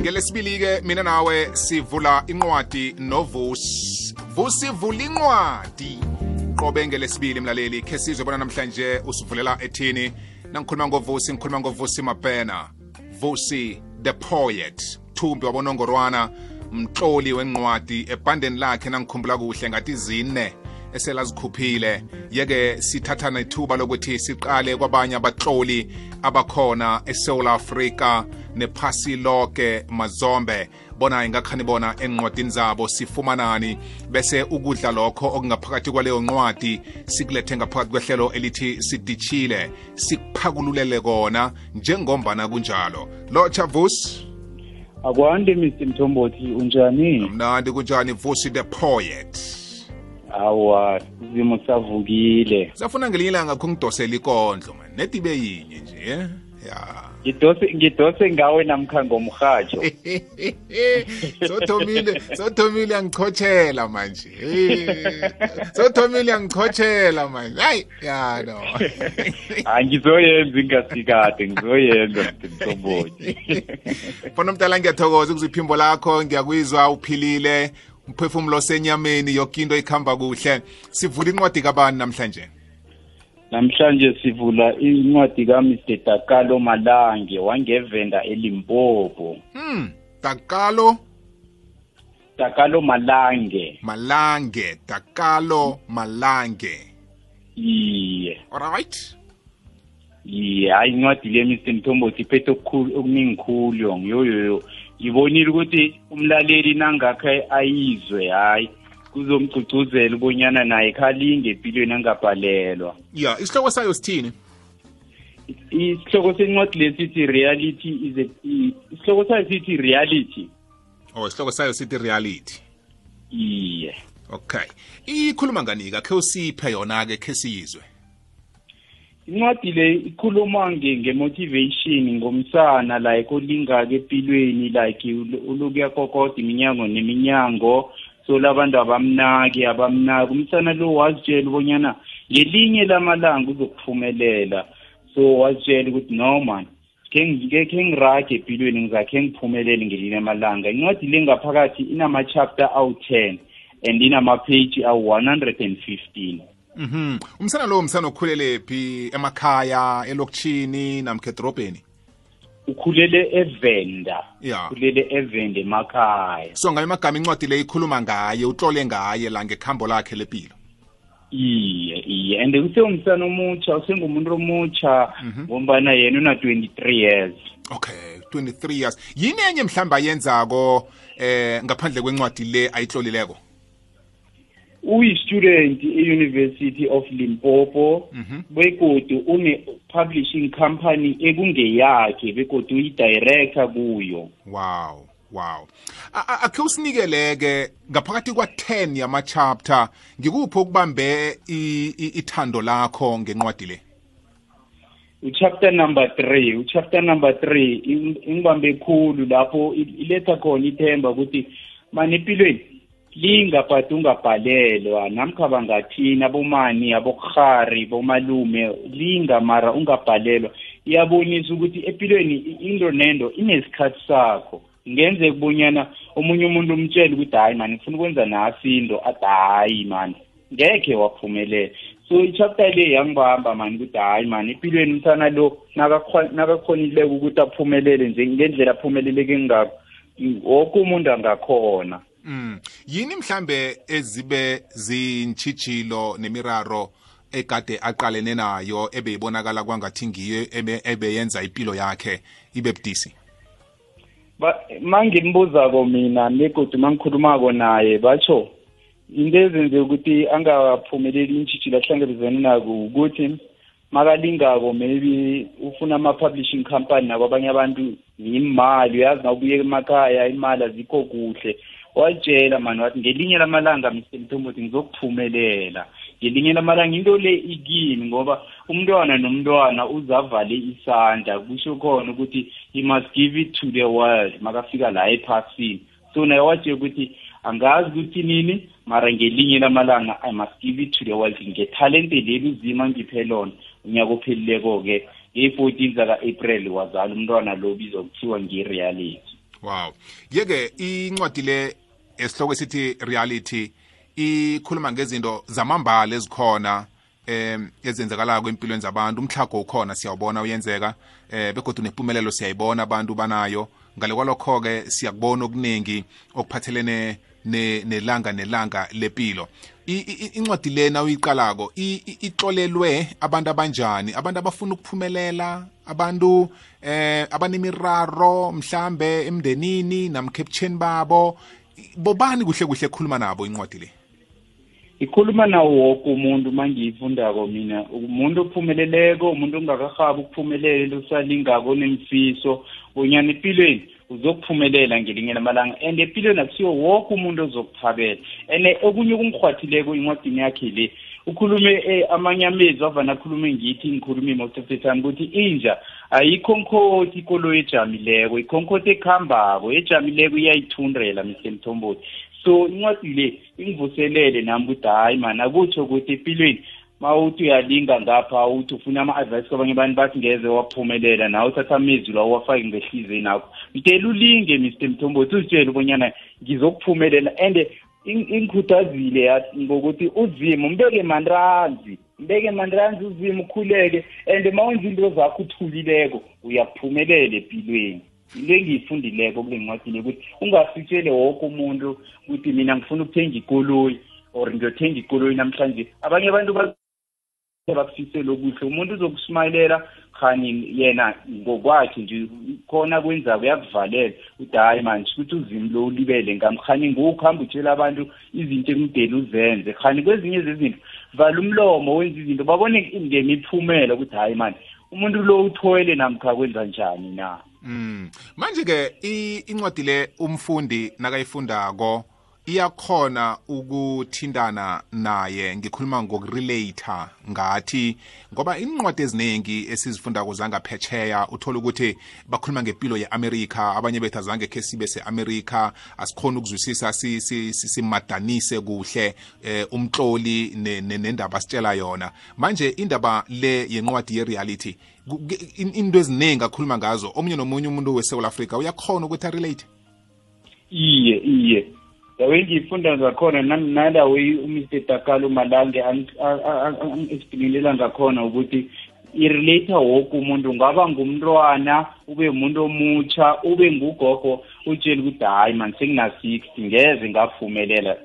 ngelesibili-ke mina nawe sivula inqwadi novusi vusi vula inqwadi qobe ngelesibili mlaleli khe sizwe bona namhlanje usivulela ethini nangikhuluma ngovusi ngikhuluma ngovusi mapena vusi the poet thumbi wabonongorwana mtloli wencwadi ebhandeni lakhe nangikhumbula kuhle ngathi zine eselazikhuphile yeke sithathana ithuba lokuthi siqale kwabanye abatloli abakhona esewula afrika nephasi loke mazombe bona ingakhani bona encwadini zabo sifumanani bese ukudla lokho okungaphakathi kwaleyo ncwadi sikulethe ngaphakathi kwehlelo elithi sidishile sikuphakululele kona njengombana kunjalo lotsha vusi akwande mr mthombothi unjani mnandi kunjani vusi the poet awa izimo savukile safuna ngelinye ilanga kho ngidosela ikondlo man nedibe yinye nje eh? ya ngidose ngidose ngawe namkha ngomrhatsho sothomile sothomile angichotshela manje sothomile angichotshela manje hayi ya no angizoyenza ah, ingasikade ngizoyenza mthomboji fona mdala ngiyathokoza ukuze iphimbo lakho ngiyakuyizwa uphilile umphefumulo senyameni yoke into ikhamba kuhle sivula incwadi kabani namhlanje namhlanje sivula incwadi kamr dakalo malange wangevenda elimpopo hmm dakalo dakalo malange malange dakalo malange iye alright iye hayi incwadi le mr mthombothi iphethe okuningi khulu yongiyoyoyo ngibonile ukuthi umlaleli nangakhe ayizwe hayi kuzomgcugcuzela ubonyana naye khalinge empilweni angabhalelwa ya isihloko sayo sithini isihloko sencwadi lesithi reality is a isihloko sayo sithi reality oh isihloko sayo sithi reality iye okay ikhuluma ngani-ke khe usiphe yona-ke khe siyizwe incwadi le ikhuluma nge-motivation ngomsana like olingaka empilweni like ulukuya kokoda iminyango neminyango so labantu abamnaki abamnaki umsana lo wazitshela ubonyana ngelinye lamalanga uzokuphumelela so wazitshela ukuthi no man khe ngirage empilweni ngizakhe ngiphumelele ngelinye amalanga incwadi le ngaphakathi inama-chapter awu-ten and inamapheji awu-one hundred and fifteen mhm umsana lowo msana ukhulelephi emakhaya elokishini namkha edorobheni ukhulele evenda yeah. ukhulele evenda emakhaya so ngayo amagama incwadi le ikhuluma ngaye utlole ngaye la ngekhambo lakhe lepilo iye iye and usewumsana omutsha usengumuntu omutsha mhm. ngombana yena una-23 years okay 23 years yini enye mhlawumbe ayenzako eh ngaphandle kwencwadi le ayitlolileko uyi-student e-university of limpopo mhm. begodu une-publishing company ekungeyakhe begodu uyi-director kuyo wow wow akhe usinikeleke ngaphakathi kwa-10 yama-chapter ngikuphi okubambe ithando lakho ngenqwadi le uchapter number three uchapter number three ingibambe khulu lapho iletha khona ithemba ukuthi mani empilweni lingabhadi ungabhalelwa namkha bangathini abomani abokurhari bomalume linga mara ungabhalelwa iyabonisa ukuthi empilweni into nento inesikhathi sakho ngenzeka ubonyana omunye umuntu umtshele ukuthi hayi mani ngifuna ukwenza nasi into athi hayi mani ngekhe waphumelela so i-chapter le yangibamba mani ukuthi hhayi mani empilweni umsana lo nakakhonileko ukuthi aphumelele nje ngendlela aphumeleleke ngako woke umuntu angakhona mm yini mhlambe ezibe zintshijilo nemiraro egade aqalene nayo ebeyibonakala kwangathi ngiyo ebeyenza impilo yakhe ibe budisi mangimbuzako mina begodu mangikhulumako naye batsho into ezenze ukuthi angaphumeleli iintshitshilo ahlangabezane nako ukuthi makalingako maybe ufuna ama-publishing company nakwabanye abantu yimali uyazi nawubuye emakhaya imali azikho kuhle watshela mani wathi ngelinye lamalanga mr mthombothi ngizokuphumelela ngelinye lamalanga into le ikini ngoba umntwana nomntwana uzavale isandla kusho khona ukuthi he must give it to the world makafika la ephasini so naye watshela ukuthi angazi ukuthi nini mara ngelinye lamalanga i must give it to the world ngethalente leli uzima ngiphe lona unyaka ophelileko-ke ngeyi-fourteen zaka-april wazala umntwana lo bizwa kuthiwa ngi-reality wow yeke incwadi le esihloko esithi reality ikhuluma ngezinto zamambala ezikhona um ezenzakalako empilweni zabantu umhlago ukhona siyawubona uyenzeka um begodwa nepumelelo siyayibona abantu banayo ngale kwalokho-ke siyakubona okuningi okuphathelene nelanga nelanga lepilo incwadi lena uyiqalako itlolelwe abantu abanjani abantu abafuna ukuphumelela abantu eh abanemiraro mhlambe emndenini namkha ebutheni babo bobani kuhle kuhle ekhuluma nabo incwadi le ikhuluma nawo woke umuntu mangiyifundako mina umuntu ophumeleleko umuntu ongakarhabi ukuphumelela usalingako onemfiso bonyana empilweni uzokuphumelela ngelinye lamalanga and empilweni akusiwo woke umuntu ozokuthabela and okunye okungirhwathileko incwadini yakhe le ukhulume eh, amanye amezwi avana akhulume ngithi ngikhulume mosefesami ukuthi inja ayikho nkhothi ikoloyi ejamileko ikho nkhothi ekuhambako ejamileko iyayithundela msemthombothi so incwadi le ingivuselele nami ukuthi hayi mani akutsho ukuthi empilweni ma uthi uyalinga ngapha uthi ufuna ama-advice kwabanye abantu bathi ngeze waphumelela nawe uthatha amezwi lawo wafake ngehliziyeni akho mtele ulinge mr mthombothi uzitshele ubonyana ngizokuphumelela and ingikhuthazile yathi ngokuthi uzima umbeke manranzi mbeke manranzi uzima ukhuleke and ma wenza into zakho uthulileko uyaphumelela empilweni into engiyifundileko kule ncwadini ukuthi ungasitshele woke umuntu ukuthi mina ngifuna ukuthenga ikoloyi or ngiyothenga ikoloyi namhlanje abanye abantu bakufisela okuhle umuntu uzokusimayilela khani yena ngokwakhe nje khona kwenzako uyakuvalela uthi hayi manje ukuthi uzimu lo ulibele ngamkhani ngokuhamba utshela abantu izinto ekumdele uzenze khani kwezinye zezinto vala umlomo wenza izinto babone ngemiphumela ukuthi hhayi mani umuntu lo uthoyele namkha kwenza njani na mm. manje-ke incwadi le umfundi nakayifundako iyakhona ukuthintana naye ngikhuluma ngokurelater ngathi ngoba incwadi eziningi esizifundako zangaphetsheya uthola ukuthi bakhuluma ngempilo ye-amerika abanye bethu azange khe sibe se-amerika asikhona ukuzwisisa simadanise kuhle um umtloli nendaba asitshela yona manje indaba le yencwadi ye-reality into eziningi akhuluma ngazo omunye nomunye umuntu wesewula afrika uyakhona ukuthi arelate iye iye yawe ngiyifunda ngakhona nalawo umr takalo malange esiphinilela ngakhona ukuthi irelate woke umuntu ungaba ngumntwana ube umuntu omutsha ube ngugogo utshela ukuthi hayi mani sengina-sixty ngeze ngavumelela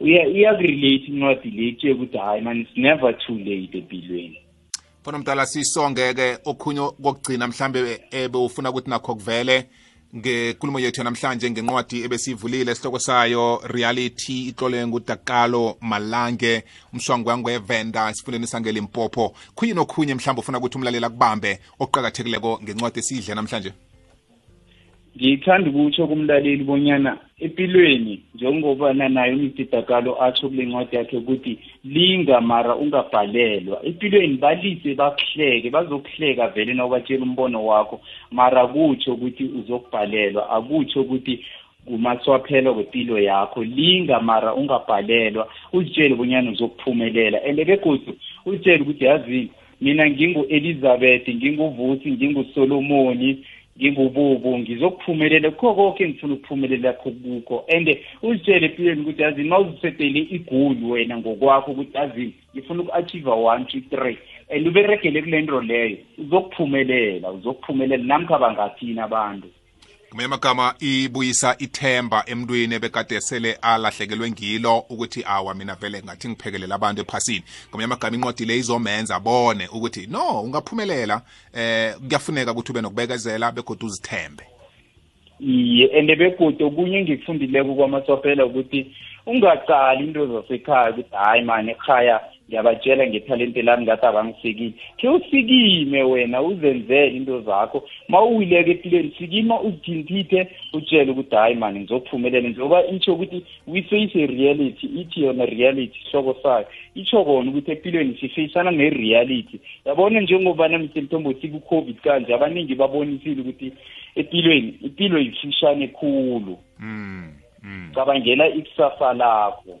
iyakurelate incwadi le itshela ukuthi hayi mani it's never too late empilweni khona mntala sisonge-ke okhunye kokugcina mhlambe ebewufuna ukuthi nakho kuvele ngekulumo yethu namhlanje ngenqwadi ebesivulile isihloko sayo reality itlole ngudakalo malange umshwango wangwevenda esifundeni sangelimpopo khuyini okhunye mhlawumbe ufuna ukuthi umlaleli akubambe okuqakathekileko ngencwadi esiyidle namhlanje ngithanda ukutsho kumlaleli bonyana empilweni njengobana naye umididakalo atsho kule ncwadi yakhe ukuthi linga mara ungabhalelwa empilweni balise bakuhleke bazokuhleka vele na ubatshela umbono wakho mara kutsho ukuthi uzokubhalelwa akutsho ukuthi kumaswaphela kwempilo yakho linga mara ungabhalelwa uzitshele bonyana uzokuphumelela and begodu uzitshele ukuthi yazini mina ngingu-elizabeth nginguvusi ngingusolomoni ngingububu ngizokuphumelela kukho konke engifuna ukuphumelela kho kukho and uzitshele empilweni ukuthi azini ma uzisetele igoli wena ngokwakho ukuthi azini ngifuna uku-achieve one two three and uberegele kule nto leyo uzokuphumelela uzokuphumelela namkha bangathini abantu kumema gama ibuyisa ithemba emntwini ebekade sele alahlekelwe ngilo ukuthi awa mina vele ngathi ngiphekelela abantu ephasini ngamanye amagama incwadi le izomenza abone ukuthi no ungaphumelela eh kuyafuneka ukuthi ube nokubekezela begodwa uzithembe iye ende begoda okunye engikufundileko kwamaswaphela ukuthi ungaqali into zasekhaya ukuthi hhayi mani ekhaya ngiyabatshela ngethalente lami ngathi abangisikile khe usikime wena uzenzele into zakho ma uwileke empilweni sikima uzithintithe utshele ukuthi hayi mani ngizophumelela njengoba itsho ukuthi we face a reality ithi yona reality hloko sayo itsho kona ukuthi empilweni sifeyisana ne-reality yabona njengobana msemthombo siku-covid kanje abaningi babonisile ukuthi empilweni impilo yifishane khulu mm, mm. cabangela ikusasa lakho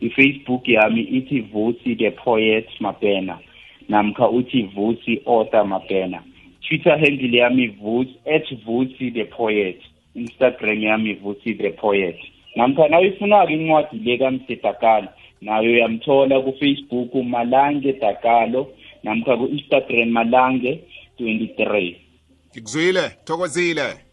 ifacebook yami ithi vusi the poet mabhena namkha uthi vusi author mabhena twitter handle yami vusi at vusi the poet instagram yami vusi the poet namkha nayo ifuna-ke incwadi le kamse dakalo nayo uyamthola kufacebook malange dakalo namkha ku-instagram malange 23 ngikuzwile thokozile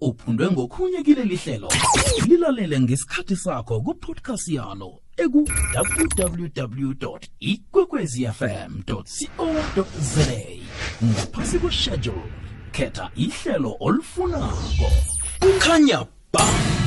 uphundwe ngokhunye kileli hlelo lilalele ngesikhathi sakho kupodcast yalo eku-www ikwekwezfm co za ngaphasi kweshedule khetha ihlelo olufunako kukhanya ba